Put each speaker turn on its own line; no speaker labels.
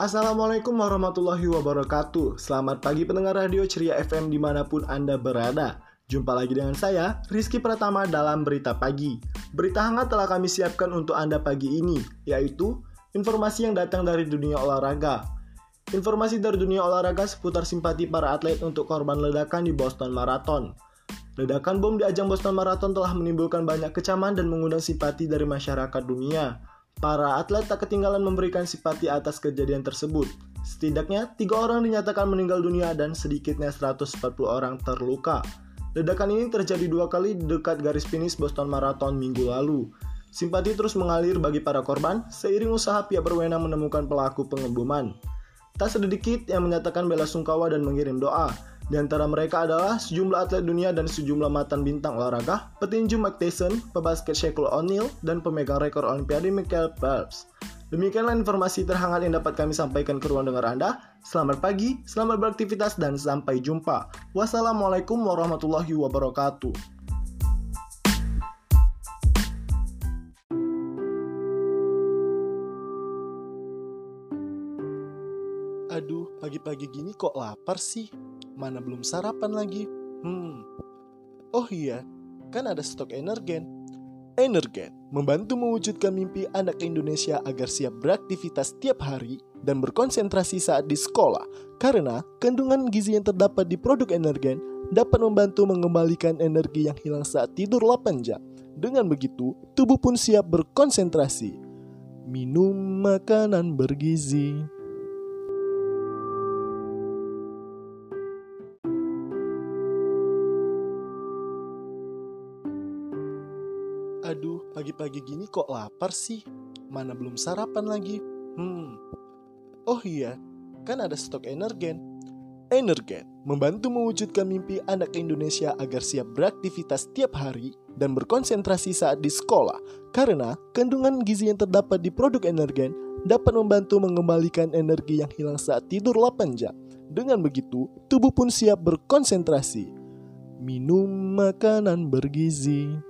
Assalamualaikum warahmatullahi wabarakatuh. Selamat pagi pendengar radio Ceria FM di mana pun Anda berada. Jumpa lagi dengan saya, Rizky Pratama dalam Berita Pagi. Berita hangat telah kami siapkan untuk Anda pagi ini Yaitu informasi yang datang dari dunia olahraga. Informasi dari dunia olahraga seputar simpati para atlet untuk korban ledakan di Boston Marathon. Ledakan bom di ajang Boston Marathon telah menimbulkan banyak kecaman dan mengundang simpati dari masyarakat dunia Para atlet tak ketinggalan memberikan simpati atas kejadian tersebut. Setidaknya, tiga orang dinyatakan meninggal dunia dan sedikitnya 140 orang terluka. Ledakan ini terjadi dua kali dekat garis finish Boston Marathon minggu lalu. Simpati terus mengalir bagi para korban seiring usaha pihak berwenang menemukan pelaku pengeboman. Tak sedikit yang menyatakan bela sungkawa dan mengirim doa, di antara mereka adalah sejumlah atlet dunia dan sejumlah mantan bintang olahraga, petinju Mike Tyson, pebasket Shaquille O'Neal, dan pemegang rekor Olimpiade Michael Phelps. Demikianlah informasi terhangat yang dapat kami sampaikan ke ruang dengar Anda. Selamat pagi, selamat beraktivitas, dan sampai jumpa. Wassalamualaikum warahmatullahi wabarakatuh.
Aduh, pagi-pagi gini kok lapar sih? Mana belum sarapan lagi? Hmm. Oh iya, kan ada stok energen. Energen membantu mewujudkan mimpi anak Indonesia agar siap beraktivitas tiap hari dan berkonsentrasi saat di sekolah karena kandungan gizi yang terdapat di produk energen dapat membantu mengembalikan energi yang hilang saat tidur 8 jam. Dengan begitu, tubuh pun siap berkonsentrasi. Minum makanan bergizi. Aduh, pagi-pagi gini kok lapar sih? Mana belum sarapan lagi? Hmm. Oh iya, kan ada stok energen. Energen membantu mewujudkan mimpi anak Indonesia agar siap beraktivitas tiap hari dan berkonsentrasi saat di sekolah karena kandungan gizi yang terdapat di produk energen dapat membantu mengembalikan energi yang hilang saat tidur 8 jam. Dengan begitu, tubuh pun siap berkonsentrasi. Minum makanan bergizi.